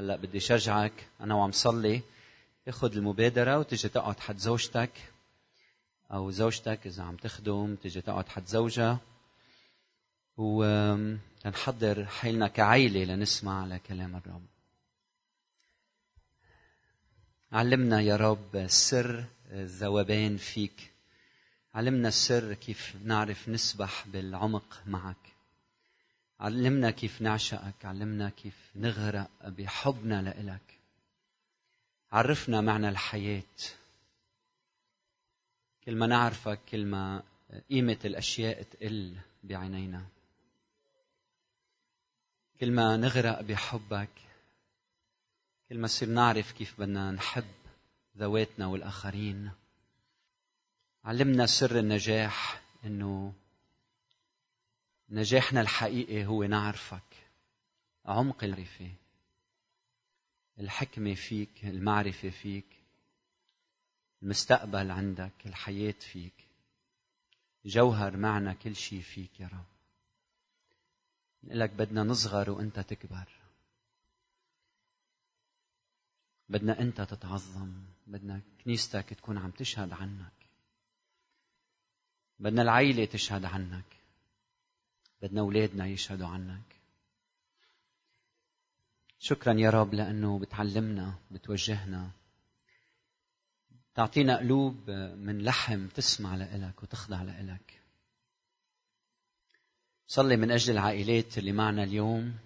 هلا بدي شجعك. أنا وعم صلي. تاخذ المبادرة وتجي تقعد حد زوجتك. أو زوجتك إذا عم تخدم تجي تقعد حد زوجها ونحضر حالنا كعيلة لنسمع لكلام الرب. علمنا يا رب سر الذوبان فيك. علمنا السر كيف نعرف نسبح بالعمق معك. علمنا كيف نعشقك علمنا كيف نغرق بحبنا لإلك. عرفنا معنى الحياة. كل ما نعرفك كل ما قيمة الأشياء تقل بعينينا. كل ما نغرق بحبك كل ما نصير نعرف كيف بدنا نحب ذواتنا والآخرين. علمنا سر النجاح إنه نجاحنا الحقيقي هو نعرفك. عمق المعرفة. الحكمة فيك المعرفة فيك. المستقبل عندك الحياة فيك. جوهر معنا كل شيء فيك يا رب. لك بدنا نصغر وانت تكبر. بدنا انت تتعظم. بدنا كنيستك تكون عم تشهد عنك. بدنا العيلة تشهد عنك. بدنا أولادنا يشهدوا عنك. شكرا يا رب لأنه بتعلمنا بتوجهنا. تعطينا قلوب من لحم تسمع لإلك وتخضع لإلك. صلي من أجل العائلات اللي معنا اليوم.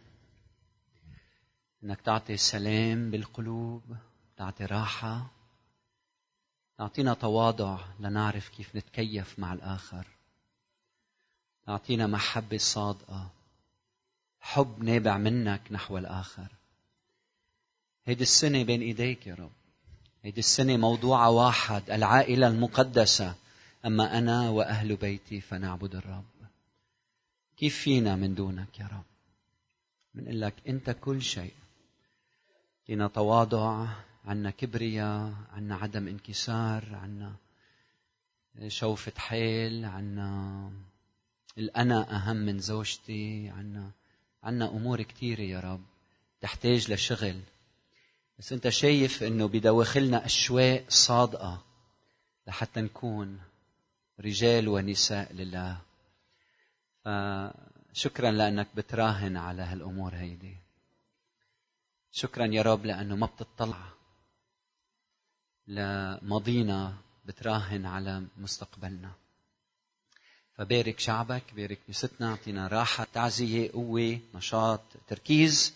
إنك تعطي سلام بالقلوب تعطي راحة. تعطينا تواضع لنعرف كيف نتكيف مع الآخر. تعطينا محبة صادقة. حب نابع منك نحو الآخر. هيدي السنة بين إيديك يا رب. هيدي السنة موضوعها واحد العائلة المقدسة. أما أنا وأهل بيتي فنعبد الرب. كيف فينا من دونك يا رب؟ بنقول لك أنت كل شيء. لنا تواضع عنا كبرياء عنا عدم انكسار عنا شوفة حيل عنا الأنا أهم من زوجتي عنا عنا أمور كثيرة يا رب تحتاج لشغل. بس أنت شايف أنه بدواخلنا أشواق صادقة لحتى نكون رجال ونساء لله. فشكرا لأنك بتراهن على هالأمور هيدي. شكرا يا رب لأنه ما بتطلع لماضينا بتراهن على مستقبلنا. فبارك شعبك بارك نستنا اعطينا راحة تعزية قوة نشاط تركيز.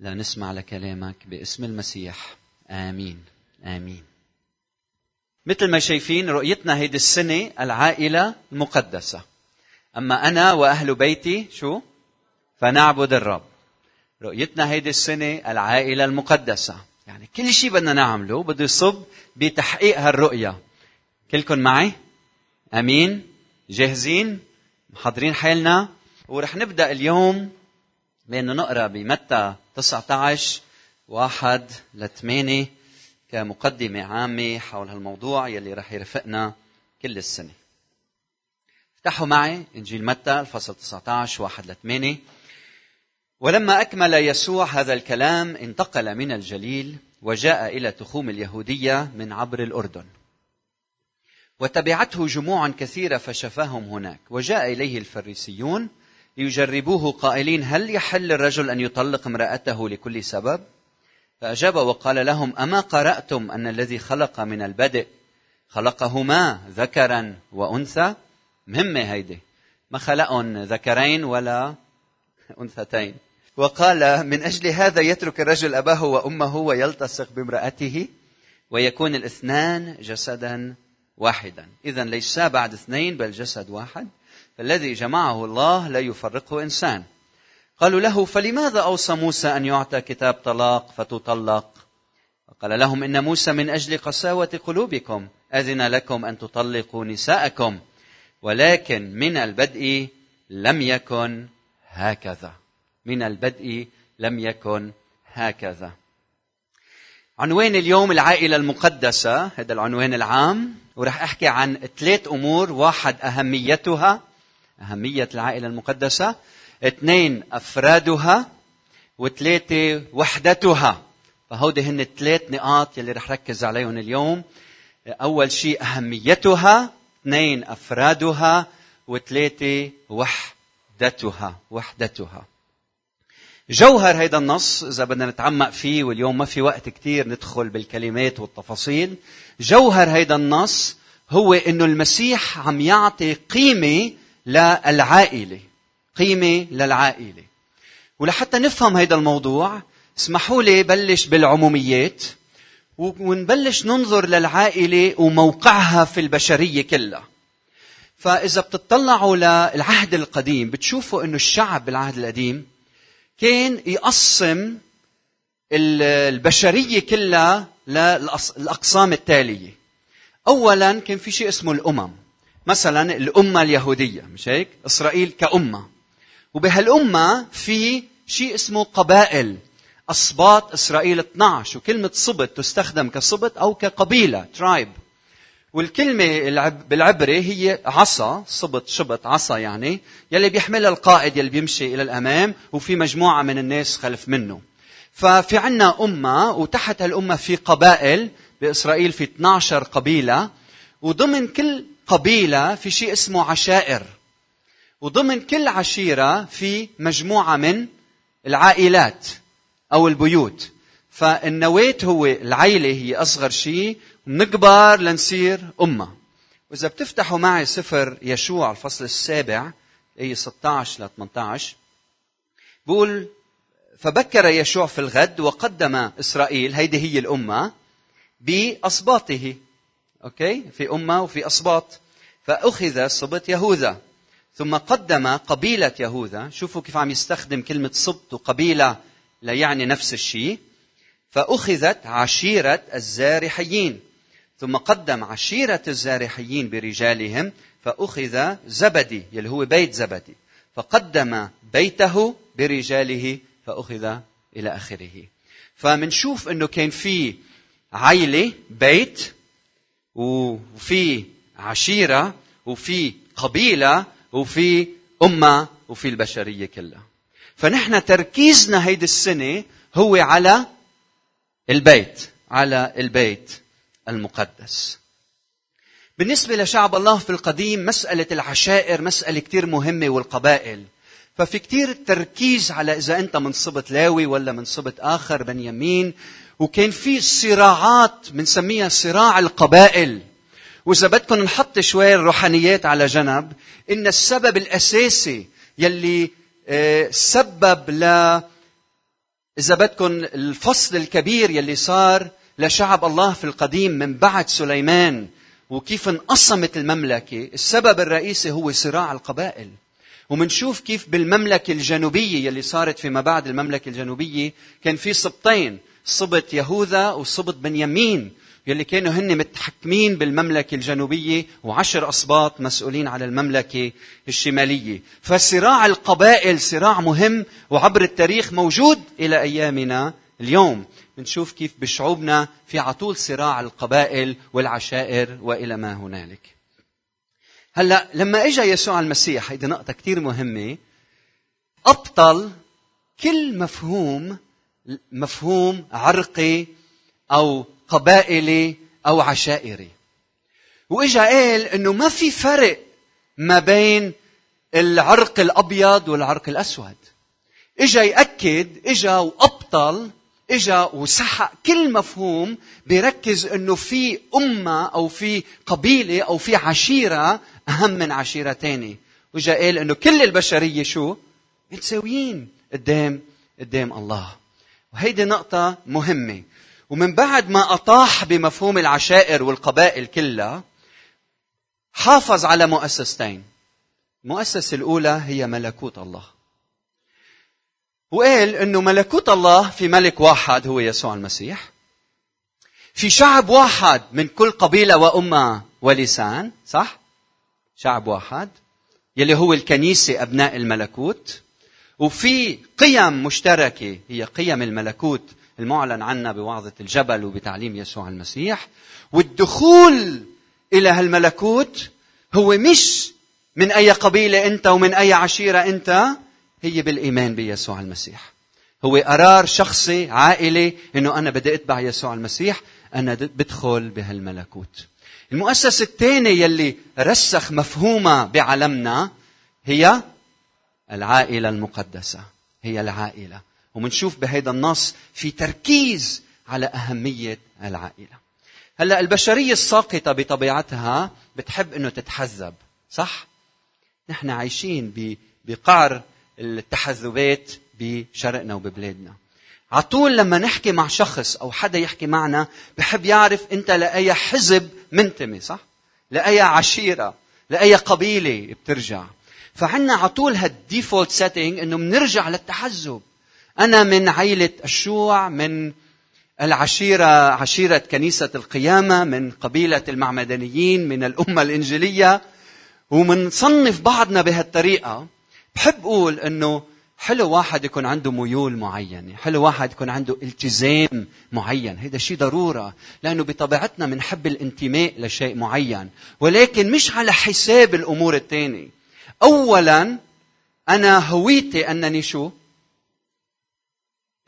لنسمع لكلامك باسم المسيح. آمين. آمين. مثل ما شايفين رؤيتنا هيدي السنة العائلة المقدسة. أما أنا وأهل بيتي شو؟ فنعبد الرب. رؤيتنا هيدي السنة العائلة المقدسة. يعني كل شيء بدنا نعمله بده يصب بتحقيق هالرؤية. كلكم معي؟ أمين. جاهزين؟ محضرين حالنا؟ ورح نبدأ اليوم بأنه نقرأ بمتى 19 واحد لثمانية كمقدمة عامة حول هالموضوع يلي رح يرافقنا كل السنة. افتحوا معي إنجيل متى الفصل 19 واحد لثمانية ولما أكمل يسوع هذا الكلام انتقل من الجليل وجاء إلى تخوم اليهودية من عبر الأردن. وتبعته جموع كثيرة فشفاهم هناك. وجاء إليه الفريسيون ليجربوه قائلين هل يحل الرجل أن يطلق امرأته لكل سبب؟ فأجاب وقال لهم أما قرأتم أن الذي خلق من البدء خلقهما ذكرا وأنثى؟ مهمه هيدي ما خلقهم ذكرين ولا أنثتين. وقال من أجل هذا يترك الرجل أباه وأمه ويلتصق بامرأته ويكون الاثنان جسدا واحدا. اذا ليسا بعد اثنين بل جسد واحد؟ فالذي جمعه الله لا يفرقه إنسان. قالوا له فلماذا أوصى موسى أن يعطى كتاب طلاق فتطلق؟ قال لهم إن موسى من أجل قساوة قلوبكم أذن لكم أن تطلقوا نساءكم ولكن من البدء لم يكن هكذا. من البدء لم يكن هكذا. عنوان اليوم العائلة المقدسة هذا العنوان العام ورح أحكي عن ثلاث أمور. واحد أهميتها أهمية العائلة المقدسة. اثنين أفرادها. وثلاثة وحدتها. فهودي هن الثلاث نقاط يلي رح ركز عليهم اليوم. أول شيء أهميتها. اثنين أفرادها. وثلاثة وحدتها. وحدتها. جوهر هيدا النص إذا بدنا نتعمق فيه واليوم ما في وقت كتير ندخل بالكلمات والتفاصيل. جوهر هيدا النص هو إنه المسيح عم يعطي قيمة للعائلة قيمة للعائلة. ولحتى نفهم هيدا الموضوع اسمحوا لي بلش بالعموميات ونبلش ننظر للعائلة وموقعها في البشرية كلها. فإذا بتطلعوا للعهد القديم بتشوفوا إنه الشعب بالعهد القديم كان يقسم البشرية كلها للاقسام التالية. اولا كان في شيء اسمه الأمم. مثلا الأمة اليهودية مش هيك؟ إسرائيل كأمة. وبهالأمة في شيء اسمه قبائل. اسباط إسرائيل 12 وكلمة صبت تستخدم كصبت أو كقبيلة ترايب والكلمة بالعبري هي عصا صبت شبط عصا يعني يلي بيحملها القائد يلي بيمشي إلى الأمام وفي مجموعة من الناس خلف منه. ففي عنا أمة وتحت هالأمة في قبائل بإسرائيل في 12 قبيلة وضمن كل قبيلة في شيء اسمه عشائر. وضمن كل عشيرة في مجموعة من العائلات أو البيوت. فالنواة هو العيلة هي أصغر شيء ونكبر لنصير أمة. وإذا بتفتحوا معي سفر يشوع الفصل السابع أي 16 ل 18 بقول فبكر يشوع في الغد وقدم إسرائيل هيدي هي الأمة بأصباطه. أوكي؟ في أمة وفي أصباط. فأخذ سبط يهوذا. ثم قدم قبيلة يهوذا. شوفوا كيف عم يستخدم كلمة سبط وقبيلة لا يعني نفس الشيء. فأخذت عشيرة الزارحيين. ثم قدم عشيرة الزارحيين برجالهم. فأخذ زبدي يلي هو بيت زبدي. فقدم بيته برجاله فأخذ إلى آخره. فمنشوف أنه كان في عيلة بيت وفي عشيرة وفي قبيلة وفي أمة وفي البشرية كلها. فنحن تركيزنا هيدي السنة هو على البيت على البيت المقدس. بالنسبة لشعب الله في القديم مسألة العشائر مسألة كتير مهمة والقبائل. ففي كتير تركيز على إذا أنت من صبت لاوي ولا من صبت آخر بنيامين وكان في صراعات بنسميها صراع القبائل. وإذا بدكم نحط شوي الروحانيات على جنب إن السبب الأساسي يلي آه، سبب ل إذا بدكم الفصل الكبير يلي صار لشعب الله في القديم من بعد سليمان وكيف انقسمت المملكة السبب الرئيسي هو صراع القبائل. ومنشوف كيف بالمملكة الجنوبية يلي صارت فيما بعد المملكة الجنوبية كان في سبطين سبط يهوذا وسبط بنيامين يلي كانوا هن متحكمين بالمملكة الجنوبية وعشر أسباط مسؤولين على المملكة الشمالية فصراع القبائل صراع مهم وعبر التاريخ موجود إلى أيامنا اليوم بنشوف كيف بشعوبنا في عطول صراع القبائل والعشائر وإلى ما هنالك. هلا لما اجى يسوع المسيح هيدي نقطة كثير مهمة أبطل كل مفهوم مفهوم عرقي أو قبائلي أو عشائري. وإجا قال إنه ما في فرق ما بين العرق الأبيض والعرق الأسود. إجا يأكد إجا وأبطل إجا وسحق كل مفهوم بيركز إنه في أمة أو في قبيلة أو في عشيرة أهم من عشيره ثانية وجا قال إنه كل البشرية شو؟ متساويين قدام قدام الله. وهيدي نقطة مهمة. ومن بعد ما أطاح بمفهوم العشائر والقبائل كلها حافظ على مؤسستين. المؤسسة الأولى هي ملكوت الله. وقال إنه ملكوت الله في ملك واحد هو يسوع المسيح. في شعب واحد من كل قبيلة وأمة ولسان صح؟ شعب واحد يلي هو الكنيسة أبناء الملكوت. وفي قيم مشتركة هي قيم الملكوت المعلن عنها بوعظة الجبل وبتعليم يسوع المسيح. والدخول إلى هالملكوت هو مش من أي قبيلة أنت ومن أي عشيرة أنت هي بالإيمان بيسوع المسيح. هو قرار شخصي عائلي إنه أنا بدي أتبع يسوع المسيح أنا بدخل بهالملكوت. المؤسسة الثانية يلي رسخ مفهومها بعالمنا هي العائلة المقدسة. هي العائلة. ومنشوف بهذا النص في تركيز على أهمية العائلة. هلأ البشرية الساقطة بطبيعتها بتحب إنه تتحزب صح؟ نحن عايشين بقعر التحزبات بشرقنا وببلادنا. عطول لما نحكي مع شخص أو حدا يحكي معنا بحب يعرف أنت لأي حزب منتمي صح؟ لأي عشيرة لأي قبيلة بترجع. فعنا عطول هال default setting إنه بنرجع للتحزب أنا من عيلة الشوع من العشيرة عشيرة كنيسة القيامة من قبيلة المعمدانيين من الأمة الإنجيلية. ومنصنف بعضنا بهالطريقة. بحب أقول أنه حلو واحد يكون عنده ميول معينة حلو واحد يكون عنده التزام معين هذا شيء ضرورة لأنه بطبيعتنا بنحب الانتماء لشيء معين ولكن مش على حساب الأمور الثانية. أولا أنا هويتي أنني شو؟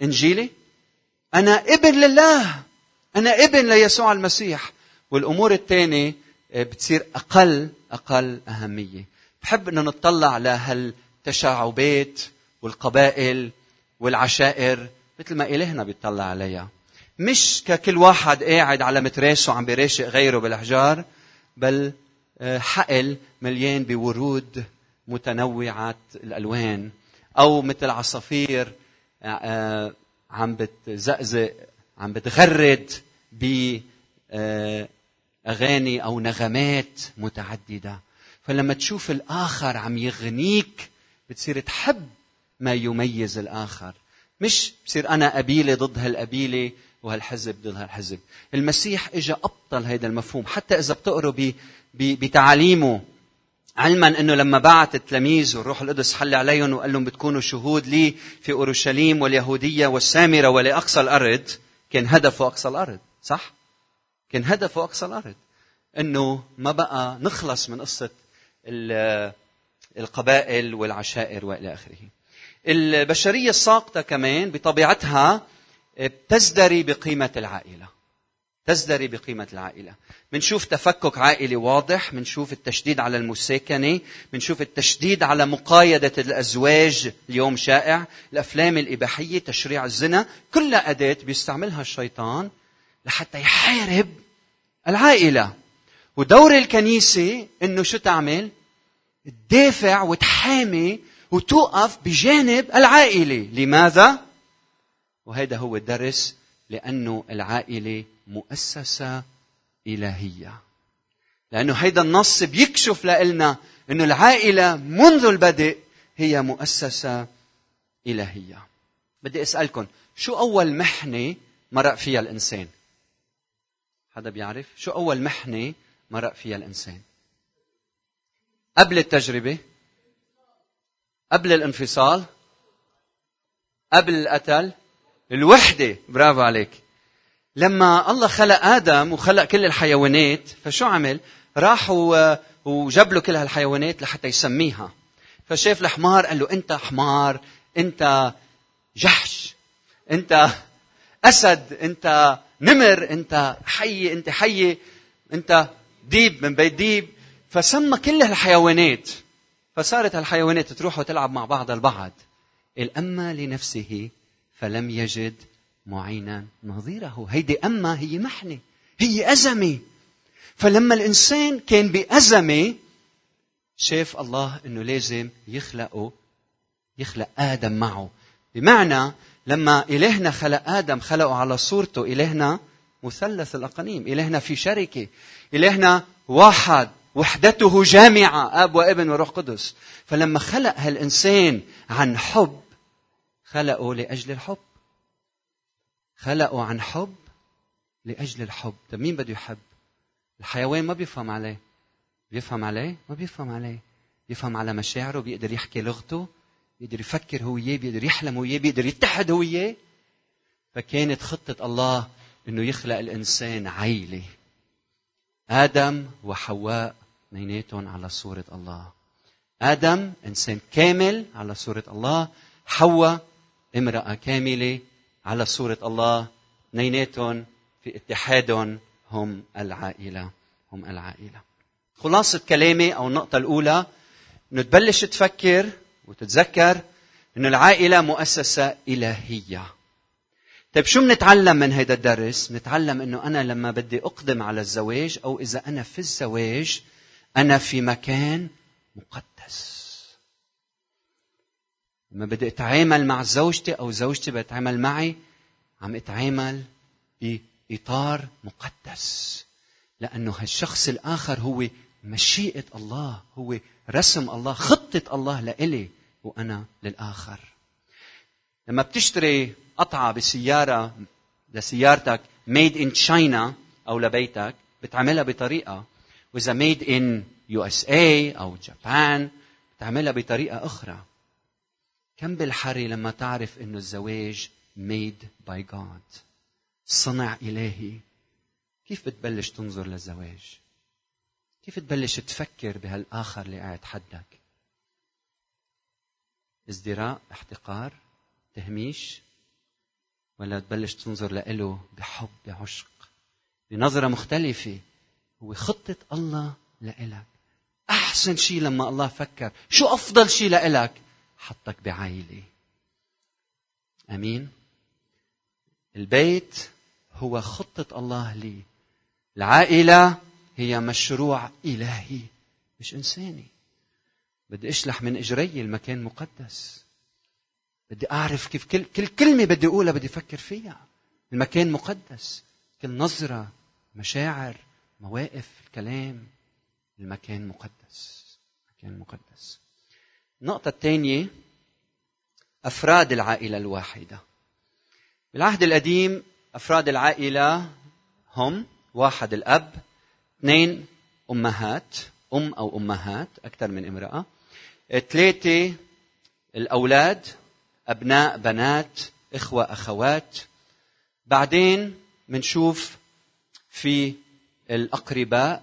إنجيلي؟ أنا ابن لله أنا ابن ليسوع المسيح. والأمور الثانية آه، بتصير أقل أقل أهمية. بحب أنه نطلع لهالتشعبات والقبائل والعشائر مثل ما إلهنا بيطلع عليها. مش ككل واحد قاعد على متراسه عم بيراشق غيره بالأحجار بل آه، حقل مليان بورود متنوعة الألوان. أو مثل عصافير آه، عم بتزقزق عم بتغرد بأغاني أو نغمات متعددة. فلما تشوف الآخر عم يغنيك بتصير تحب ما يميز الآخر مش بصير أنا قبيلة ضد هالقبيلة وهالحزب ضد هالحزب المسيح اجى أبطل هذا المفهوم حتى إذا بتقروا بتعاليمه علما إنه لما بعت التلاميذ والروح القدس حل عليهم وقال لهم بتكونوا شهود لي في أورشليم واليهودية والسامرة ولأقصى الأرض كان هدفه أقصى الأرض صح؟ كان هدفه أقصى الأرض إنه ما بقى نخلص من قصة القبائل والعشائر وإلى آخره. البشرية الساقطة كمان بطبيعتها بتزدري بقيمة العائلة. تزدري بقيمة العائلة منشوف تفكك عائلي واضح منشوف التشديد على المساكنة منشوف التشديد على مقايدة الأزواج اليوم شائع الأفلام الإباحية تشريع الزنا كلها أداة بيستعملها الشيطان لحتى يحارب العائلة ودور الكنيسة إنه شو تعمل؟ تدافع وتحامي وتوقف بجانب العائلة، لماذا؟ وهذا هو الدرس لأنه العائلة مؤسسة إلهية. لأنه هيدا النص بيكشف لنا أنه العائلة منذ البدء هي مؤسسة إلهية. بدي أسألكم شو أول محنة مرق فيها الإنسان؟ حدا بيعرف؟ شو أول محنة مرق فيها الإنسان؟ قبل التجربة؟ قبل الانفصال قبل القتل الوحدة برافو عليك. لما الله خلق آدم وخلق كل الحيوانات فشو عمل؟ راح وجاب له كل هالحيوانات لحتى يسميها. فشاف الحمار قال له أنت حمار أنت جحش أنت أسد أنت نمر أنت حي أنت حية أنت ديب من بيت ديب. فسمى كل هالحيوانات. فصارت هالحيوانات تروح وتلعب مع بعضها البعض. أما لنفسه فلم يجد معينا نظيره. هيدي أما هي محنة هي أزمة. فلما الإنسان كان بأزمة شاف الله أنه لازم يخلقه يخلق آدم معه. بمعنى لما إلهنا خلق آدم خلقه على صورته. إلهنا مثلث الأقانيم إلهنا في شركة. إلهنا واحد وحدته جامعة أب وابن وروح قدس. فلما خلق هالإنسان عن حب خلقه لأجل الحب. خلقوا عن حب لأجل الحب. طب مين بده يحب؟ الحيوان ما بيفهم عليه. بيفهم عليه؟ ما بيفهم عليه. بيفهم على مشاعره بيقدر يحكي لغته بيقدر يفكر هو وياه بيقدر يحلم هو وياه بيقدر يتحد هو وياه فكانت خطة الله إنه يخلق الإنسان عيلة. آدم وحواء اثنيناتهم على صورة الله. آدم إنسان كامل على صورة الله. حواء امرأة كاملة على صورة الله. اثنيناتهم في اتحادهم هم العائلة هم العائلة. خلاصة كلامي أو النقطة الأولى أنه تبلش تفكر وتتذكر أن العائلة مؤسسة إلهية. طيب شو بنتعلم من هذا الدرس؟ نتعلم إنه أنا لما بدي أقدم على الزواج أو إذا أنا في الزواج أنا في مكان مقدس. لما بدي اتعامل مع زوجتي أو زوجتي بتعامل معي عم اتعامل بإطار مقدس. لأنه هالشخص الآخر هو مشيئة الله، هو رسم الله، خطة الله لإلي وأنا للآخر. لما بتشتري قطعة بسيارة لسيارتك made in China أو لبيتك بتعملها بطريقة وإذا made in USA أو Japan بتعملها بطريقة أخرى. كم بالحري لما تعرف إنه الزواج ميد باي جاد صنع إلهي. كيف بتبلش تنظر للزواج؟ كيف تبلش تفكر بهالآخر اللي قاعد حدك؟ ازدراء احتقار تهميش؟ ولا تبلش تنظر له بحب بعشق؟ بنظرة مختلفة. هو خطة الله لإلك. أحسن شيء لما الله فكر. شو أفضل شيء لإلك؟ حطك بعائلة. أمين؟ البيت هو خطة الله لي. العائلة هي مشروع إلهي. مش إنساني. بدي أشلح من إجري المكان مقدس. بدي أعرف كيف كل, كل كلمة بدي أقولها بدي أفكر فيها. المكان مقدس. كل نظرة مشاعر مواقف الكلام المكان مقدس. مكان مقدس. النقطة الثانية أفراد العائلة الواحدة. بالعهد القديم أفراد العائلة هم واحد الأب اثنين أمهات أم أو أمهات أكثر من امرأة ثلاثة الأولاد أبناء بنات إخوة أخوات. بعدين منشوف في الأقرباء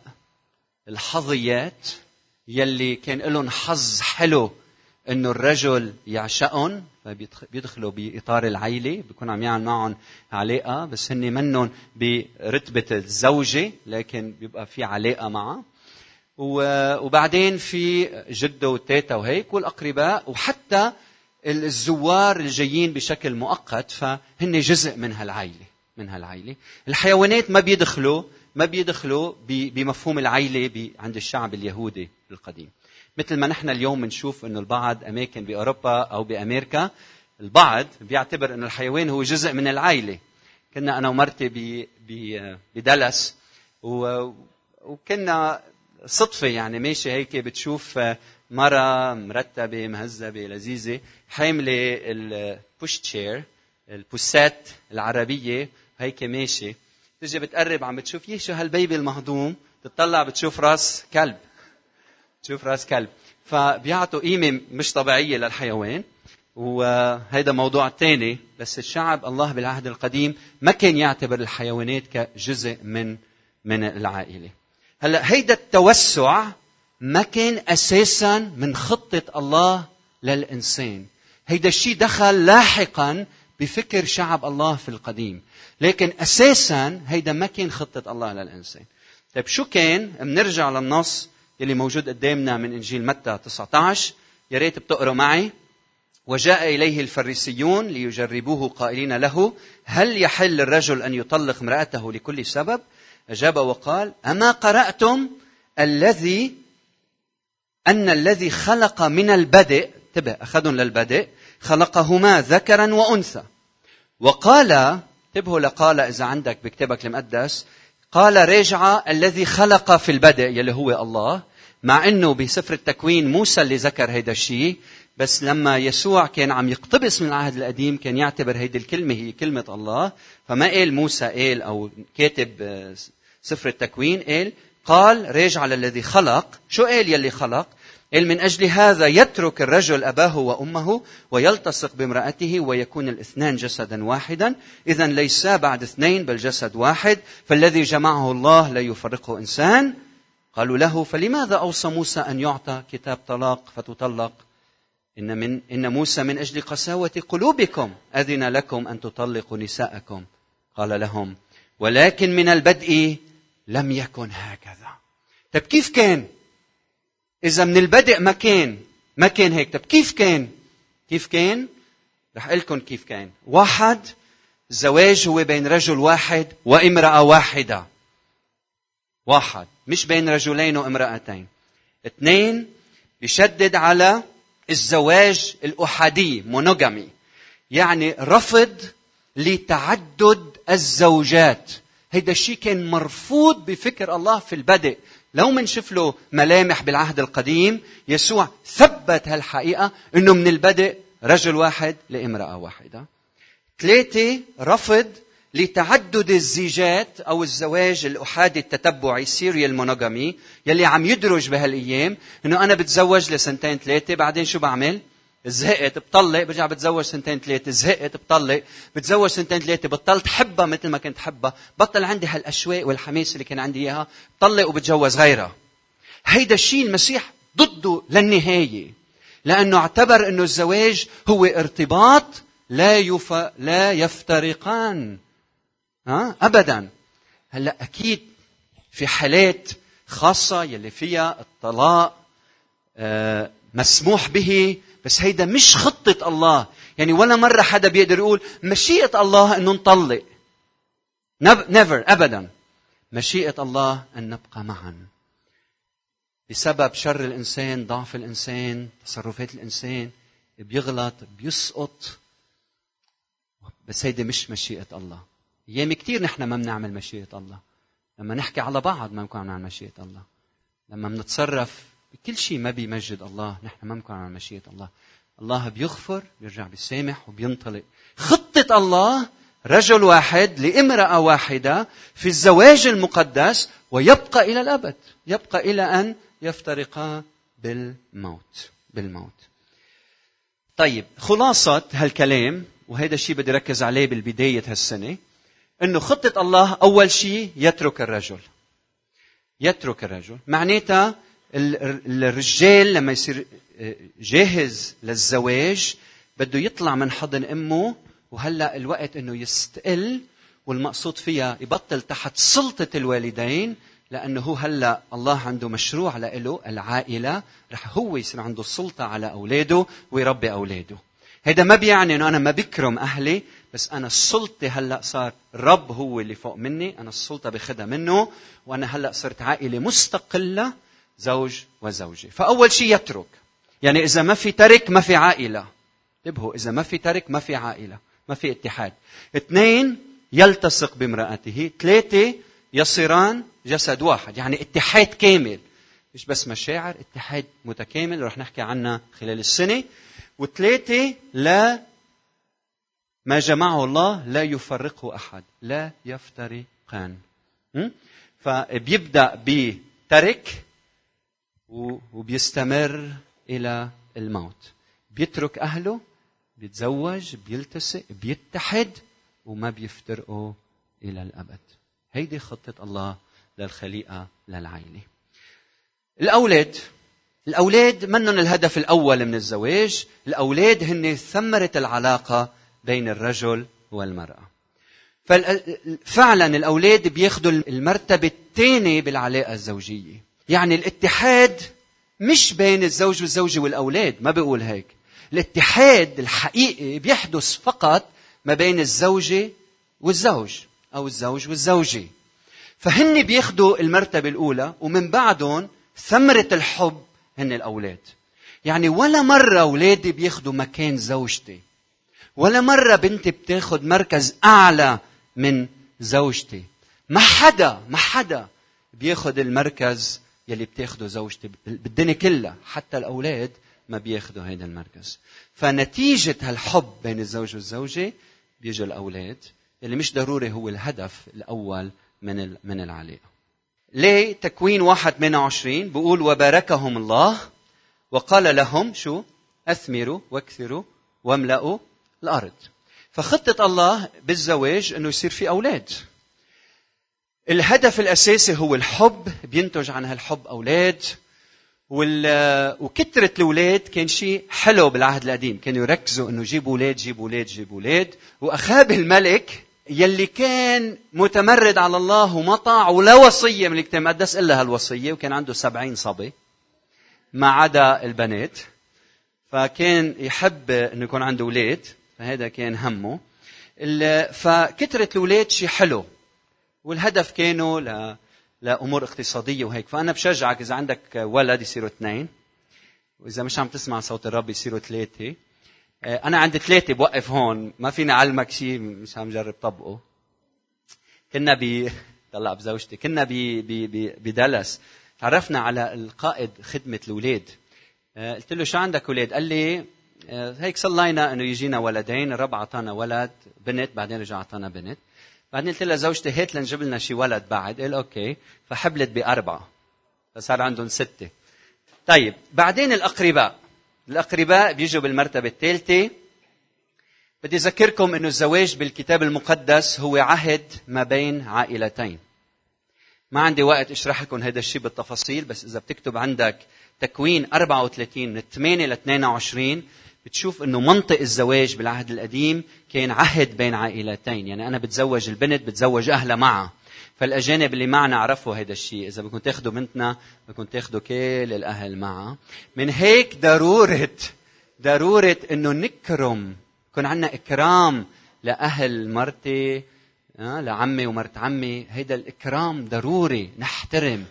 الحظيات يلي كان لهم حظ حلو إنه الرجل يعشقهم فبيدخلوا بإطار العيلة بيكون عم يعمل معهم علاقة بس هن منهم برتبة الزوجة لكن بيبقى في علاقة معها وبعدين في جدة وتيتا وهيك والأقرباء وحتى الزوار الجايين بشكل مؤقت فهن جزء من هالعائله من هالعائله الحيوانات ما بيدخلوا ما بيدخلوا بمفهوم العائله عند الشعب اليهودي القديم. مثل ما نحن اليوم بنشوف إنه البعض أماكن بأوروبا أو بأمريكا البعض بيعتبر إنه الحيوان هو جزء من العائله كنا أنا ومرتي بدلس وكنا صدفة يعني ماشي هيك بتشوف مرة مرتبة مهذبة لذيذة حاملة البوش تشير البوسات العربية هيك ماشي. تجي بتقرب عم بتشوف يي شو هالبيبي المهضوم تطلع بتشوف راس كلب. تشوف راس كلب. فبيعطوا قيمة مش طبيعية للحيوان. وهيدا موضوع تاني بس الشعب الله بالعهد القديم ما كان يعتبر الحيوانات كجزء من من العائلة. هلا هيدا التوسع ما كان أساسا من خطة الله للإنسان. هيدا الشيء دخل لاحقا بفكر شعب الله في القديم. لكن أساسا هيدا ما كان خطة الله للإنسان. طيب شو كان؟ بنرجع للنص اللي موجود قدامنا من إنجيل متى 19 يا ريت بتقروا معي. وجاء إليه الفريسيون ليجربوه قائلين له هل يحل الرجل أن يطلق امرأته لكل سبب؟ أجاب وقال أما قرأتم الذي أن الذي خلق من البدء انتبه أخذهم للبدء خلقهما ذكرا وأنثى. وقال انتبهوا لقال إذا عندك بكتابك المقدس قال رجع الذي خلق في البدء يلي هو الله مع إنه بسفر التكوين موسى اللي ذكر هيدا الشيء بس لما يسوع كان عم يقتبس من العهد القديم كان يعتبر هيدي الكلمة هي كلمة الله. فما قال موسى قال أو كاتب آه، سفر التكوين قال قال راجع للذي خلق. شو قال يلي خلق؟ من أجل هذا يترك الرجل أباه وأمه ويلتصق بامرأته ويكون الاثنان جسدا واحدا. إذا ليسا بعد اثنين بل جسد واحد. فالذي جمعه الله لا يفرقه إنسان. قالوا له فلماذا أوصى موسى أن يعطى كتاب طلاق فتطلق؟ إن, من إن موسى من أجل قساوة قلوبكم. أذن لكم أن تطلقوا نساءكم. قال لهم ولكن من البدء لم يكن هكذا. طيب كيف كان؟ إذا من البدء ما كان ما كان هيك. طيب كيف كان؟ كيف كان؟ رح أقول لكم كيف كان. واحد الزواج هو بين رجل واحد وامرأة واحدة. واحد مش بين رجلين وامرأتين. اثنين بيشدد على الزواج الأحادي مونوغامي يعني رفض لتعدد الزوجات. هيدا الشيء كان مرفوض بفكر الله في البدء. لو منشوف له ملامح بالعهد القديم يسوع ثبت هالحقيقة إنه من البدء رجل واحد لامرأة واحدة ثلاثة رفض لتعدد الزيجات أو الزواج الأحادي التتبعي serial monogamy يلي عم يدرج بهالأيام إنه أنا بتزوج لسنتين ثلاثة بعدين شو بعمل؟ زهقت بطلق برجع بتزوج سنتين ثلاثة زهقت بطلق بتزوج سنتين ثلاثة بطلت حبها مثل ما كنت حبها بطل عندي هالأشواق والحماس اللي كان عندي إياها. بطلق وبتجوز غيرها. هيدا الشيء المسيح ضده للنهاية. لأنه اعتبر أنه الزواج هو ارتباط لا يف... لا يفترقان. ها؟ ابدا. هلأ أكيد في حالات خاصة يلي فيها الطلاق آه، مسموح به بس هيدا مش خطة الله. يعني ولا مرة حدا بيقدر يقول مشيئة الله أنه نطلق نيفر أبدا. مشيئة الله أن نبقى معا. بسبب شر الإنسان ضعف الإنسان تصرفات الإنسان بيغلط بيسقط. بس هيدي مش مشيئة الله. أيام كثير نحن ما بنعمل مشيئة الله. لما نحكي على بعض ما بنكون نعمل مشيئة الله. لما بنتصرف بكل شيء ما بيمجد الله. نحن ما بنكون نعمل مشيئة الله. الله بيغفر بيرجع بيسامح وبينطلق. خطة الله رجل واحد لامرأة واحدة في الزواج المقدس ويبقى إلى الأبد. يبقى إلى أن يفترقا بالموت. بالموت. طيب خلاصة هالكلام وهذا الشيء بدي ركز عليه بالبداية هالسنة إنه خطة الله أول شيء يترك الرجل. يترك الرجل. معناتها الرجال لما يصير آه، جاهز للزواج بده يطلع من حضن أمه وهلأ الوقت إنه يستقل والمقصود فيها يبطل تحت سلطة الوالدين لأنه هو هلأ الله عنده مشروع له العائلة رح هو يصير عنده السلطه على أولاده ويربي أولاده. هذا ما بيعني إنه أنا ما بكرم أهلي بس أنا السلطه هلأ صار رب هو اللي فوق مني أنا السلطة باخذها منه وأنا هلأ صرت عائلة مستقلة زوج وزوجة. فأول شيء يترك. يعني إذا ما في ترك ما في عائلة. انتبهوا إذا ما في ترك ما في عائلة ما في اتحاد. اثنين يلتصق بامرأته. ثلاثة يصيران جسد واحد. يعني اتحاد كامل. مش بس مشاعر اتحاد متكامل. رح نحكي عنها خلال السنة. وثلاثة لا ما جمعه الله لا يفرقه أحد. لا يفترقان. فبيبدأ بترك. وبيستمر إلى الموت. بيترك أهله بيتزوج بيلتصق بيتحد وما بيفترقوا إلى الأبد. هيدي خطة الله للخليقة للعائله الأولاد. الأولاد منهم الهدف الأول من الزواج. الأولاد هن ثمرة العلاقة بين الرجل والمرأة. فعلا الأولاد بياخذوا المرتبة الثانية بالعلاقة الزوجية. يعني الاتحاد مش بين الزوج والزوجة والأولاد ما بيقول هيك. الاتحاد الحقيقي بيحدث فقط ما بين الزوجة والزوج أو الزوج والزوجة. فهن بياخذوا المرتبة الأولى ومن بعدهم ثمرة الحب هن الأولاد. يعني ولا مرة أولادي بياخذوا مكان زوجتي. ولا مرة بنتي بتاخد مركز أعلى من زوجتي. ما حدا ما حدا بياخد المركز يلي بتاخده زوجتي بالدنيا كلها حتى الأولاد ما بياخدوا هذا المركز. فنتيجة هالحب بين الزوج والزوجة بيجوا الأولاد. اللي مش ضروري هو الهدف الأول من من العلاقة. ليه؟ تكوين واحد 28 بيقول وباركهم الله وقال لهم شو؟ أثمروا واكثروا واملأوا الأرض. فخطة الله بالزواج إنه يصير في أولاد. الهدف الأساسي هو الحب بينتج عن هالحب أولاد وال... وكثرة الأولاد كان شيء حلو بالعهد القديم. كانوا يركزوا أنه جيبوا أولاد جيبوا أولاد جيبوا أولاد وأخاب الملك يلي كان متمرد على الله وما طاع ولا وصية من الكتاب المقدس إلا هالوصية وكان عنده سبعين صبي ما عدا البنات. فكان يحب إنه يكون عنده أولاد فهذا كان همه. فكثرة الاولاد شيء حلو. والهدف كانوا ل... لأمور اقتصادية وهيك. فأنا بشجعك إذا عندك ولد يصيروا اثنين وإذا مش عم تسمع صوت الرب يصيروا ثلاثة. آه، أنا عندي ثلاثة بوقف هون ما فيني أعلمك شيء مش عم جرب طبقه. كنا ب طلع بزوجتي كنا ب ب بدلس. تعرفنا على القائد خدمة الأولاد. آه، قلت له شو عندك أولاد؟ قال لي آه، هيك صلينا إنه يجينا ولدين الرب أعطانا ولد بنت بعدين رجع أعطانا بنت. بعدين قلت لها زوجتي هات لنجيب لنا شي ولد بعد. قال أوكي. فحبلت بأربعة. فصار عندهم ستة. طيب بعدين الأقرباء. الأقرباء بيجوا بالمرتبة الثالثة. بدي أذكركم إنه الزواج بالكتاب المقدس هو عهد ما بين عائلتين. ما عندي وقت اشرح لكم هذا الشيء بالتفاصيل بس إذا بتكتب عندك تكوين 34 من 8 ل 22 بتشوف إنه منطق الزواج بالعهد القديم كان عهد بين عائلتين. يعني أنا بتزوج البنت بتزوج أهلها معها. فالأجانب اللي معنا عرفوا هذا الشيء. إذا بدكم تاخذوا بنتنا بدكم تاخذوا كل الأهل معها. من هيك ضرورة ضرورة إنه نكرم. يكون عندنا إكرام لأهل مرتي آه، لعمي ومرت عمي. هيدا الإكرام ضروري. نحترم.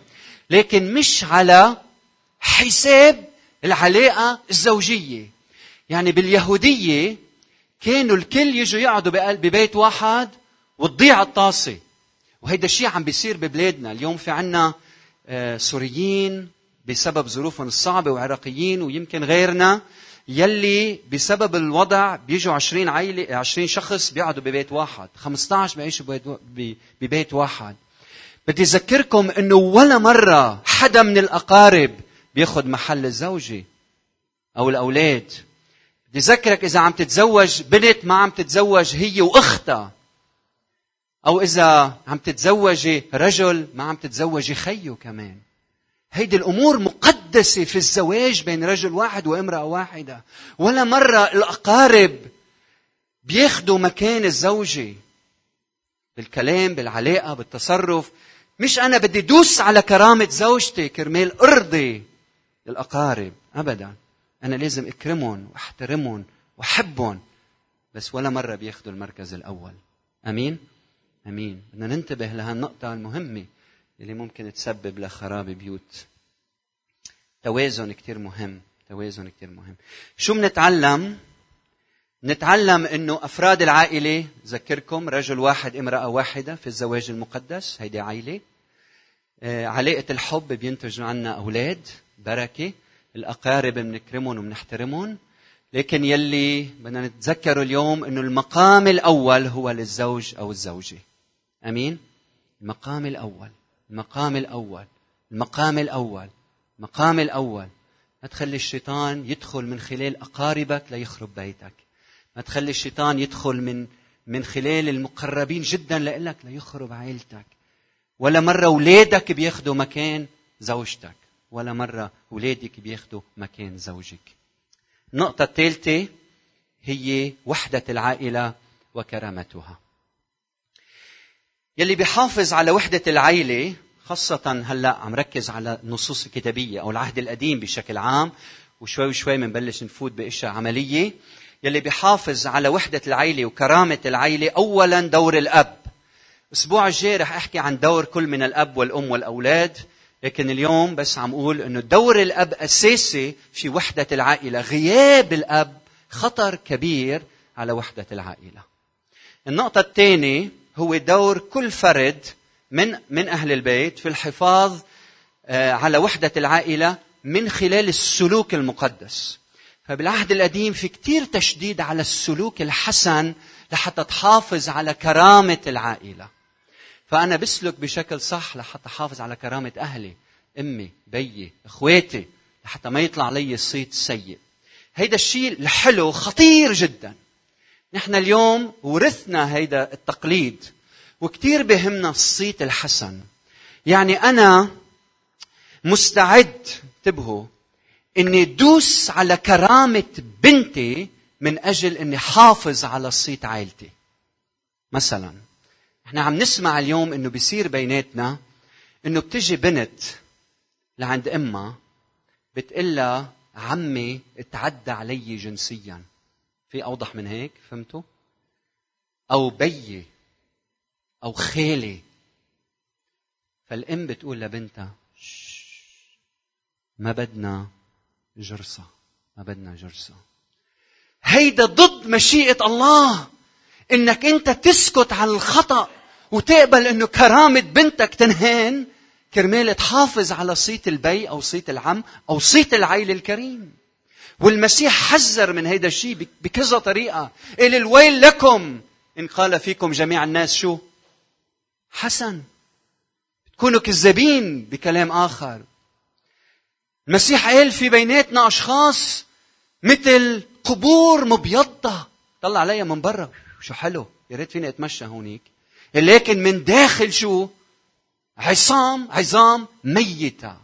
لكن مش على حساب العلاقة الزوجية. يعني باليهودية كانوا الكل يجوا يقعدوا ببيت واحد وتضيع الطاسة. وهيدا الشيء عم بيصير ببلادنا. اليوم في عنا آه، سوريين بسبب ظروفهم الصعبة وعراقيين ويمكن غيرنا يلي بسبب الوضع بيجوا 20 عائلة 20 شخص بيقعدوا ببيت واحد. 15 بيعيشوا ببيت واحد. بدي أذكركم إنه ولا مرة حدا من الأقارب بياخذ محل الزوجة أو الأولاد. بدي أذكرك إذا عم تتزوج بنت ما عم تتزوج هي وأختها. أو إذا عم تتزوجي رجل ما عم تتزوجي خيه كمان. هيدي الأمور مقدسة في الزواج بين رجل واحد وامرأة واحدة. ولا مرة الأقارب بياخدوا مكان الزوجة. بالكلام بالعلاقة بالتصرف. مش أنا بدي دوس على كرامة زوجتي كرمال أرضي الأقارب. أبدا. أنا لازم أكرمهم وأحترمهم وأحبهم بس ولا مرة بياخدوا المركز الأول. أمين؟ آمين. بدنا ننتبه لهالنقطة المهمة اللي ممكن تسبب لخراب بيوت. توازن كثير مهم. توازن كثير مهم. شو بنتعلم؟ نتعلم إنه أفراد العائلة ذكركم رجل واحد امرأة واحدة في الزواج المقدس هيدي عائلة. آه، علاقة الحب بينتج عنا أولاد بركة. الأقارب بنكرمهم وبنحترمهم. لكن يلي بدنا نتذكره اليوم إنه المقام الأول هو للزوج أو الزوجة. أمين؟ المقام الأول. المقام الأول. المقام الأول. المقام الأول. ما تخلي الشيطان يدخل من خلال أقاربك ليخرب بيتك. ما تخلي الشيطان يدخل من من خلال المقربين جدا لك ليخرب عائلتك ولا مرة أولادك بياخدوا مكان زوجتك. ولا مرة أولادك بياخدوا مكان زوجك. النقطة الثالثة هي وحدة العائلة وكرامتها. يلي بيحافظ على وحدة العيلة خاصة هلأ عم ركز على النصوص الكتابية أو العهد القديم بشكل عام وشوي شوي بنبلش نفوت بأشياء عملية يلي بيحافظ على وحدة العيلة وكرامة العيلة. أولا دور الأب. الأسبوع الجاي رح أحكي عن دور كل من الأب والأم والأولاد. لكن اليوم بس عم أقول أنه دور الأب أساسي في وحدة العائلة. غياب الأب خطر كبير على وحدة العائلة. النقطة الثانية هو دور كل فرد من من أهل البيت في الحفاظ آه، على وحدة العائلة من خلال السلوك المقدس. فبالعهد القديم في كثير تشديد على السلوك الحسن لحتى تحافظ على كرامة العائلة. فأنا بسلك بشكل صح لحتى أحافظ على كرامة أهلي أمي بيي إخواتي لحتى ما يطلع لي صيت سيء هيدا الشيء الحلو خطير جدا. نحن اليوم ورثنا هيدا التقليد وكتير بهمنا الصيت الحسن. يعني أنا مستعد انتبهوا إني دوس على كرامة بنتي من أجل إني حافظ على صيت عائلتي. مثلا إحنا عم نسمع اليوم إنه بيصير بيناتنا إنه بتجي بنت لعند أمها بتقلها عمي اتعدى علي جنسيا. في أوضح من هيك؟ فهمتوا؟ أو بيي أو خالي. فالأم بتقول لبنتها ما بدنا جرصة ما بدنا جرصة هيدا ضد مشيئة الله إنك أنت تسكت على الخطأ. وتقبل إنه كرامة بنتك تنهان كرمال تحافظ على صيت البي أو صيت العم أو صيت العيلة الكريمة. والمسيح حذر من هيدا الشيء بكذا طريقة. قال الويل لكم. إن قال فيكم جميع الناس شو؟ حسن. تكونوا كذابين بكلام آخر. المسيح قال في بيناتنا أشخاص مثل قبور مبيضة. طلع عليها من برا. شو حلو؟ يا ريت فيني أتمشى هونيك. لكن من داخل شو؟ عصام عظام ميتة.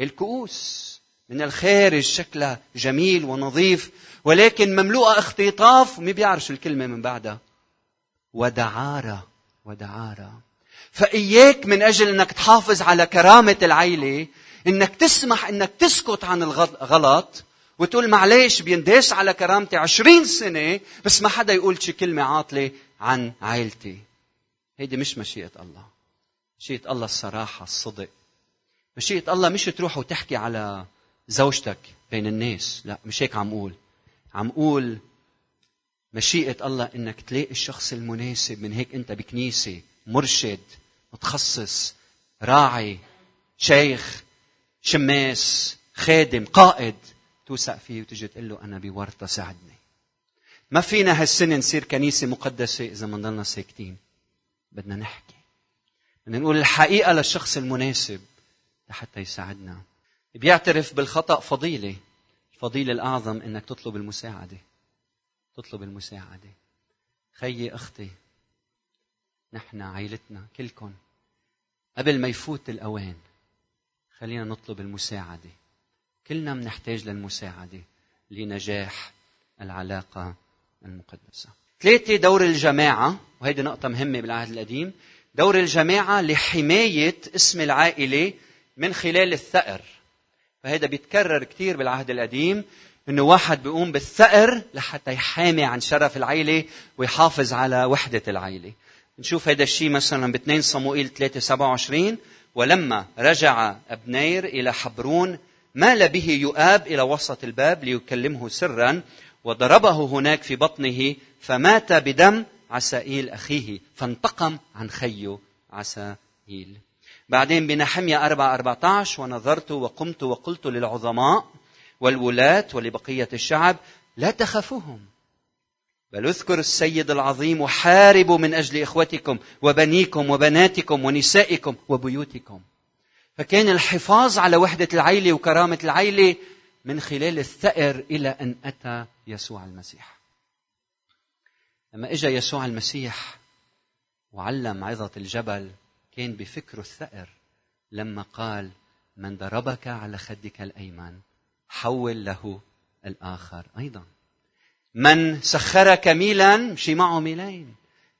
الكؤوس من الخارج شكلها جميل ونظيف ولكن مملوءة اختطاف ومي بيعرف شو الكلمة من بعدها. ودعارة ودعارة. فإياك من أجل أنك تحافظ على كرامة العيلة أنك تسمح أنك تسكت عن الغلط وتقول معلش بينداس على كرامتي عشرين سنة بس ما حدا يقول شي كلمة عاطلة عن عائلتي هيدي مش مشيئة الله. مشيئة الله الصراحة الصدق. مشيئة الله مش تروح وتحكي على زوجتك بين الناس. لا مش هيك عم قول. عم قول مشيئة الله إنك تلاقي الشخص المناسب من هيك أنت بكنيسة مرشد متخصص راعي شيخ شماس خادم قائد. توثق فيه وتجي تقول له أنا بورطة ساعدني. ما فينا هالسنة نصير كنيسة مقدسة إذا ما ضلنا ساكتين. بدنا نحكي. بدنا نقول الحقيقة للشخص المناسب لحتى يساعدنا. بيعترف بالخطأ فضيلة. الفضيلة الأعظم إنك تطلب المساعدة. تطلب المساعدة. خيي أختي نحن عائلتنا كلكم قبل ما يفوت الأوان خلينا نطلب المساعدة. كلنا بنحتاج للمساعدة لنجاح العلاقة المقدسة. ثلاثة دور الجماعة. وهيدي نقطة مهمة بالعهد القديم. دور الجماعة لحماية اسم العائلة من خلال الثأر. فهذا بيتكرر كثير بالعهد القديم إنه واحد بيقوم بالثأر لحتى يحامي عن شرف العيلة ويحافظ على وحدة العيلة. نشوف هذا الشيء مثلا ب 2 صموئيل 3 27 ولما رجع أبنير إلى حبرون مال به يؤاب إلى وسط الباب ليكلمه سرا وضربه هناك في بطنه فمات بدم عسائيل أخيه فانتقم عن خيه عسائيل. بعدين بنحمية أربعة أربعة عشر ونظرت وقمت وقلت للعظماء والولاة ولبقية الشعب لا تخافوهم بل اذكر السيد العظيم وحاربوا من أجل إخوتكم وبنيكم وبناتكم ونسائكم وبيوتكم. فكان الحفاظ على وحدة العيلة وكرامة العيلة من خلال الثأر إلى أن أتى يسوع المسيح. لما إجا يسوع المسيح وعلم عظة الجبل كان بفكره الثأر لما قال من ضربك على خدك الأيمن حول له الآخر. أيضا. من سخرك ميلا مشي معه ميلين.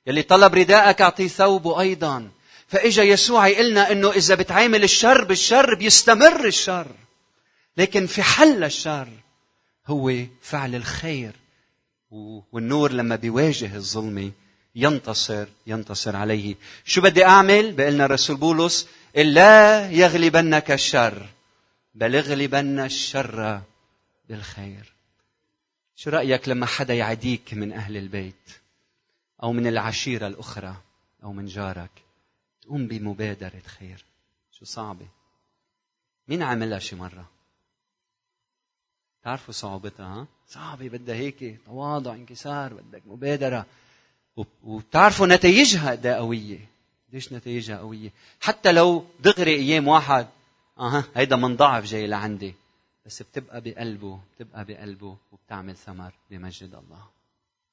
يلي طلب رداءك أعطيه ثوبه. أيضا. فإجا يسوع يقلنا أنه إذا بتعامل الشر بالشر بيستمر الشر. لكن في حل الشر هو فعل الخير. والنور لما بيواجه الظلمة ينتصر ينتصر عليه. شو بدي أعمل؟ بقلنا الرسول بولس لا يغلبنك الشر. بل اغلبن الشر بالخير. شو رأيك لما حدا يعديك من أهل البيت؟ أو من العشيرة الأخرى أو من جارك تقوم بمبادرة خير. شو صعبة. مين عملها شي مرة؟ تعرفوا صعوبتها ها؟ صعبة بدها هيك تواضع انكسار بدك مبادرة. وبتعرفوا نتائجها قد قوية؟ ليش نتائجها قوية؟ حتى لو دغري أيام واحد أها هيدا من ضعف جاي لعندي. بس بتبقى بقلبه بتبقى بقلبه وبتعمل ثمر بمجد الله.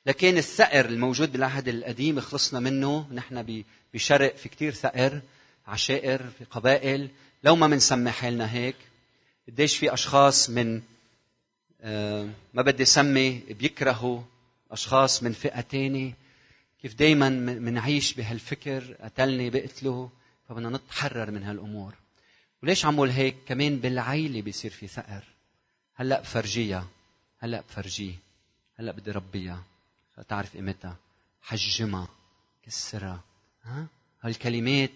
لكن الثأر الموجود بالعهد القديم خلصنا منه. نحن بشرق في كتير ثأر عشائر في قبائل. لو ما بنسمي حالنا هيك قديش في أشخاص من ما بدي سمي بيكرهوا أشخاص من فئة تانية. كيف دائما منعيش بهالفكر قتلني بقتله فبدنا نتحرر من هالأمور. وليش عمول هيك؟ كمان بالعيلة بيصير في ثأر. هلأ بفرجيها هلأ بفرجيه هلأ بدي ربيها. تعرف قيمتها؟ حجمها كسرها. ها؟ هالكلمات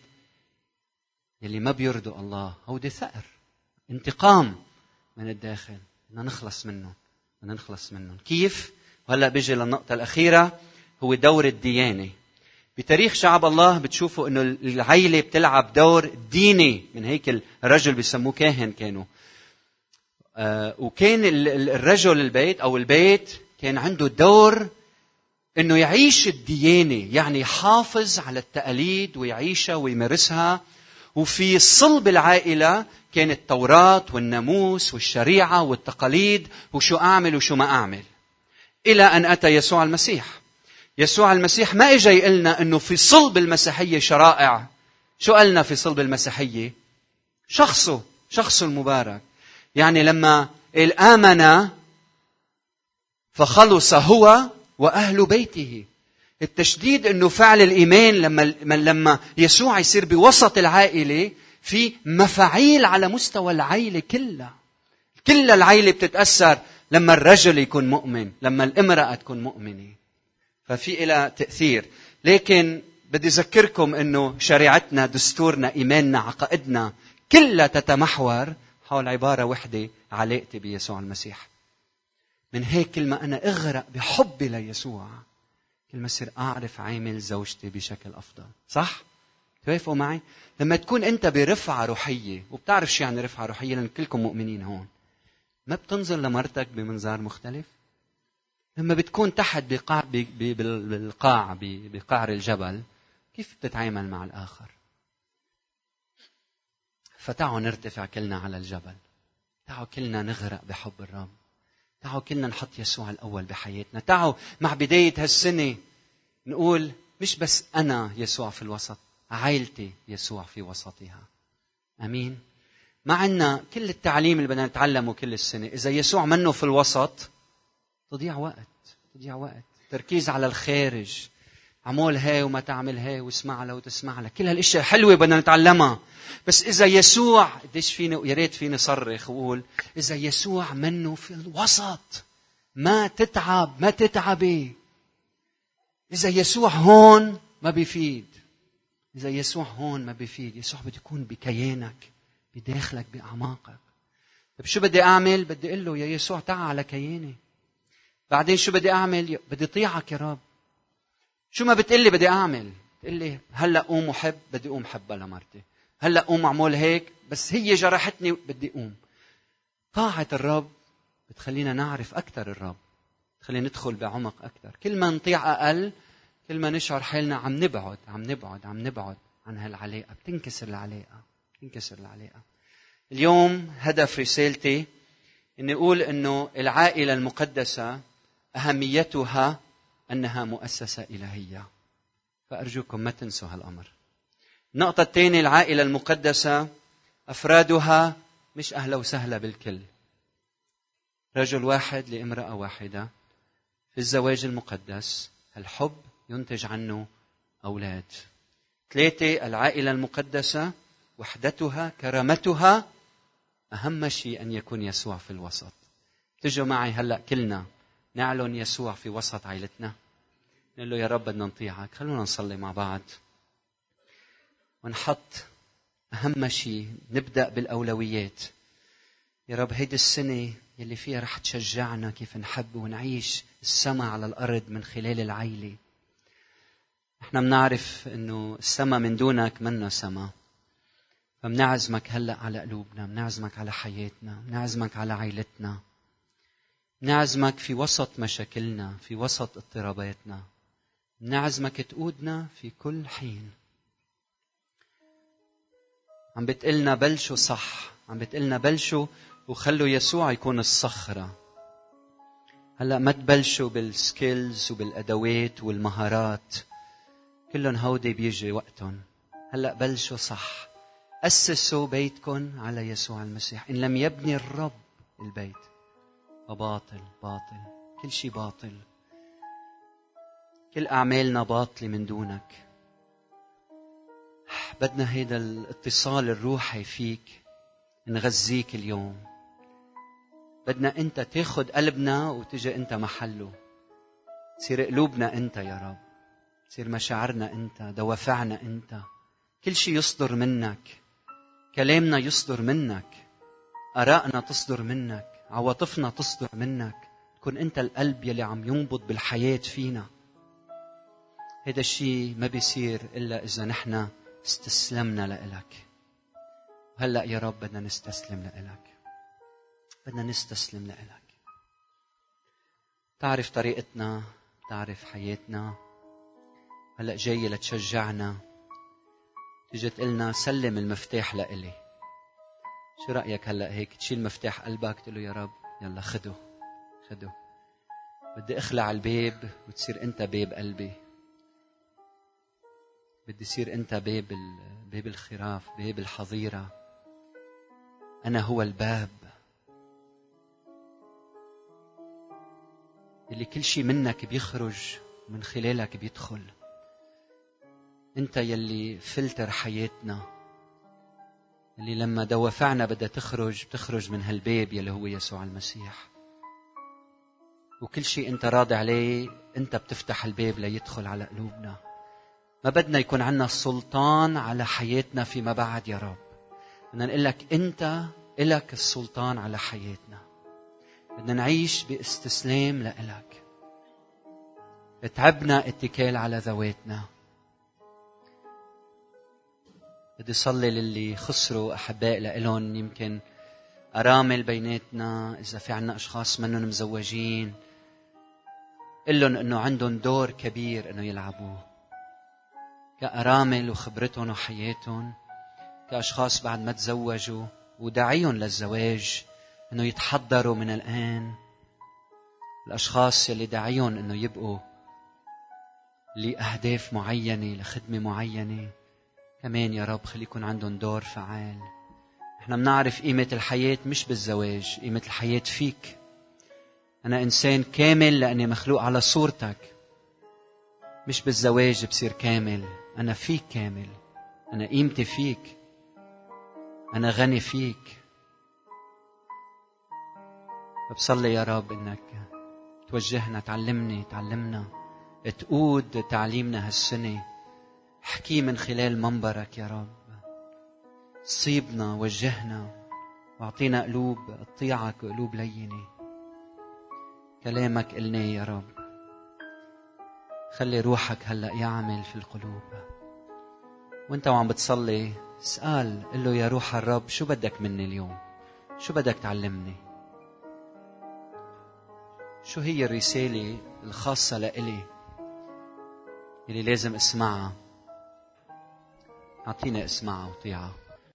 يلي ما بيرضوا الله هودي ثأر انتقام من الداخل. بدنا نخلص منه بدنا نخلص منهم. كيف؟ وهلأ بيجي للنقطة الأخيرة هو دور الديانة. بتاريخ شعب الله بتشوفوا إنه العيلة بتلعب دور ديني من هيك الرجل بيسموه كاهن كانوا. آه وكان الرجل البيت أو البيت كان عنده دور إنه يعيش الديانة يعني يحافظ على التقاليد ويعيشها ويمارسها وفي صلب العائلة كانت التوراة والناموس والشريعة والتقاليد وشو أعمل وشو ما أعمل. إلى أن أتى يسوع المسيح. يسوع المسيح ما اجى يقلنا إنه في صلب المسيحية شرائع. شو قالنا في صلب المسيحية؟ شخصه شخصه المبارك. يعني لما قال آمن فخلص هو وأهل بيته. التشديد إنه فعل الإيمان لما لما يسوع يصير بوسط العائلة في مفاعيل على مستوى العائله كلها. كل العائله بتتأثر لما الرجل يكون مؤمن لما الامرأة تكون مؤمنة. ففي لها تأثير. لكن بدي أذكركم إنه شريعتنا دستورنا إيماننا عقائدنا كلها تتمحور حول عبارة وحدة علاقتي بيسوع المسيح. من هيك كل ما أنا أغرق بحبي ليسوع كل ما اصير أعرف عامل زوجتي بشكل أفضل. صح؟ توافقوا معي؟ لما تكون أنت برفعة روحية وبتعرف شو يعني رفعة روحية لأن كلكم مؤمنين هون ما بتنظر لمرتك بمنظار مختلف؟ لما بتكون تحت بقاع بالقاع بقعر الجبل كيف بتتعامل مع الآخر؟ فتعوا نرتفع كلنا على الجبل. تعوا كلنا نغرق بحب الرب. تعوا كلنا نحط يسوع الأول بحياتنا. تعوا مع بداية هالسنة نقول مش بس أنا يسوع في الوسط عائلتي يسوع في وسطها. أمين. ما عنا كل التعليم اللي بدنا نتعلمه كل السنة إذا يسوع منه في الوسط تضيع وقت تضيع وقت. تركيز على الخارج. عمول هاي وما تعمل هاي واسمع لها وتسمع لها كل هالأشياء حلوة بدنا نتعلمها. بس إذا يسوع قديش فيني ويا ريت فيني صرخ وأقول إذا يسوع منه في الوسط ما تتعب ما تتعبي. إذا يسوع هون ما بيفيد. إذا يسوع هون ما بيفيد. يسوع بده يكون بكيانك بداخلك بأعماقك. طيب شو بدي أعمل؟ بدي أقول له يا يسوع تعال على كياني. بعدين شو بدي أعمل؟ بدي أطيعك يا رب. شو ما بتقلي بدي أعمل؟ تقول لي هلا قوم وحب بدي قوم حبها لمرتي هلا قوم اعمل هيك بس هي جرحتني بدي قوم. طاعة الرب بتخلينا نعرف أكثر الرب بتخلينا ندخل بعمق أكثر كل ما نطيع أقل كل ما نشعر حالنا عم نبعد عم نبعد عم نبعد عن هالعلاقة. بتنكسر العلاقة بتنكسر العلاقة. اليوم هدف رسالتي إني أقول إنه العائلة المقدسة أهميتها أنها مؤسسة إلهية. فأرجوكم ما تنسوا هالأمر. النقطة الثانية العائلة المقدسة أفرادها مش أهلا وسهلا بالكل. رجل واحد لامرأة واحدة في الزواج المقدس الحب ينتج عنه أولاد. ثلاثة العائلة المقدسة وحدتها كرامتها أهم شيء أن يكون يسوع في الوسط. تجوا معي هلأ كلنا نعلن يسوع في وسط عائلتنا. نقول له يا رب بدنا نطيعك خلونا نصلي مع بعض. ونحط أهم شيء نبدأ بالأولويات. يا رب هيدي السنة يلي فيها رح تشجعنا كيف نحب ونعيش السماء على الأرض من خلال العيلة. إحنا بنعرف إنه السماء من دونك منا سما. فبنعزمك هلأ على قلوبنا بنعزمك على حياتنا بنعزمك على عائلتنا نعزمك في وسط مشاكلنا في وسط اضطراباتنا. نعزمك تقودنا في كل حين. عم بتقلنا بلشوا صح. عم بتقلنا بلشوا وخلوا يسوع يكون الصخرة. هلا ما تبلشوا بالسكيلز وبالأدوات والمهارات. كلهم هودي بيجي وقتهم. هلا بلشوا صح. أسسوا بيتكم على يسوع المسيح. إن لم يبني الرب البيت فباطل باطل. كل شيء باطل. كل أعمالنا باطلة من دونك. بدنا هيدا الاتصال الروحي فيك نغذيك اليوم. بدنا أنت تاخد قلبنا وتجي أنت محله. تصير قلوبنا أنت يا رب تصير مشاعرنا أنت دوافعنا أنت. كل شيء يصدر منك كلامنا يصدر منك آرائنا تصدر منك عواطفنا تصدر منك. تكون أنت القلب يلي عم ينبض بالحياة فينا. هذا الشيء ما بيصير إلا إذا نحن استسلمنا لإلك. هلا يا رب بدنا نستسلم لإلك. بدنا نستسلم لإلك. تعرف طريقتنا تعرف حياتنا. هلأ جاي لتشجعنا. تيجي تقلنا سلم المفتاح لإلي. شو رأيك هلأ هيك؟ تشيل مفتاح قلبك تقول له يا رب يلا خده خده. بدي أخلع الباب وتصير أنت باب قلبي. بدي يصير انت باب باب الخراف باب الحظيرة. أنا هو الباب. اللي كل شيء منك بيخرج من خلالك بيدخل. انت يلي فلتر حياتنا. اللي لما دوافعنا بدها تخرج بتخرج من هالباب يلي هو يسوع المسيح. وكل شيء انت راضي عليه انت بتفتح الباب ليدخل على قلوبنا. ما بدنا يكون عندنا سلطان على حياتنا فيما بعد يا رب. بدنا نقول لك أنت إلك السلطان على حياتنا. بدنا نعيش باستسلام لإلك. اتعبنا اتكال على ذواتنا. بدي صلي للي خسروا أحباء لإلهم. يمكن أرامل بيناتنا إذا في عنا أشخاص منهم مزوجين قل لهم إنه عندهم دور كبير إنه يلعبوه. كأرامل وخبرتهم وحياتهم كأشخاص بعد ما تزوجوا ودعيهم للزواج إنه يتحضروا من الآن. الأشخاص يلي دعيهم إنه يبقوا لأهداف معينة لخدمة معينة. كمان يا رب خلي يكون عندهم دور فعال. إحنا بنعرف قيمة الحياة مش بالزواج قيمة الحياة فيك. أنا إنسان كامل لأني مخلوق على صورتك مش بالزواج بصير كامل. أنا فيك كامل. أنا قيمتي فيك. أنا غني فيك. بصلي يا رب إنك توجهنا تعلمني تعلمنا. تقود تعليمنا هالسنة. احكي من خلال منبرك يا رب. صيبنا وجهنا. واعطينا قلوب تطيعك وقلوب لينة. كلامك قلنا يا رب. خلي روحك هلا يعمل في القلوب. وانت وعم بتصلي اسأل قل له يا روح الرب شو بدك مني اليوم؟ شو بدك تعلمني؟ شو هي الرسالة الخاصة لإلي؟ اللي لازم اسمعها. أعطيني اسمعها وطيعها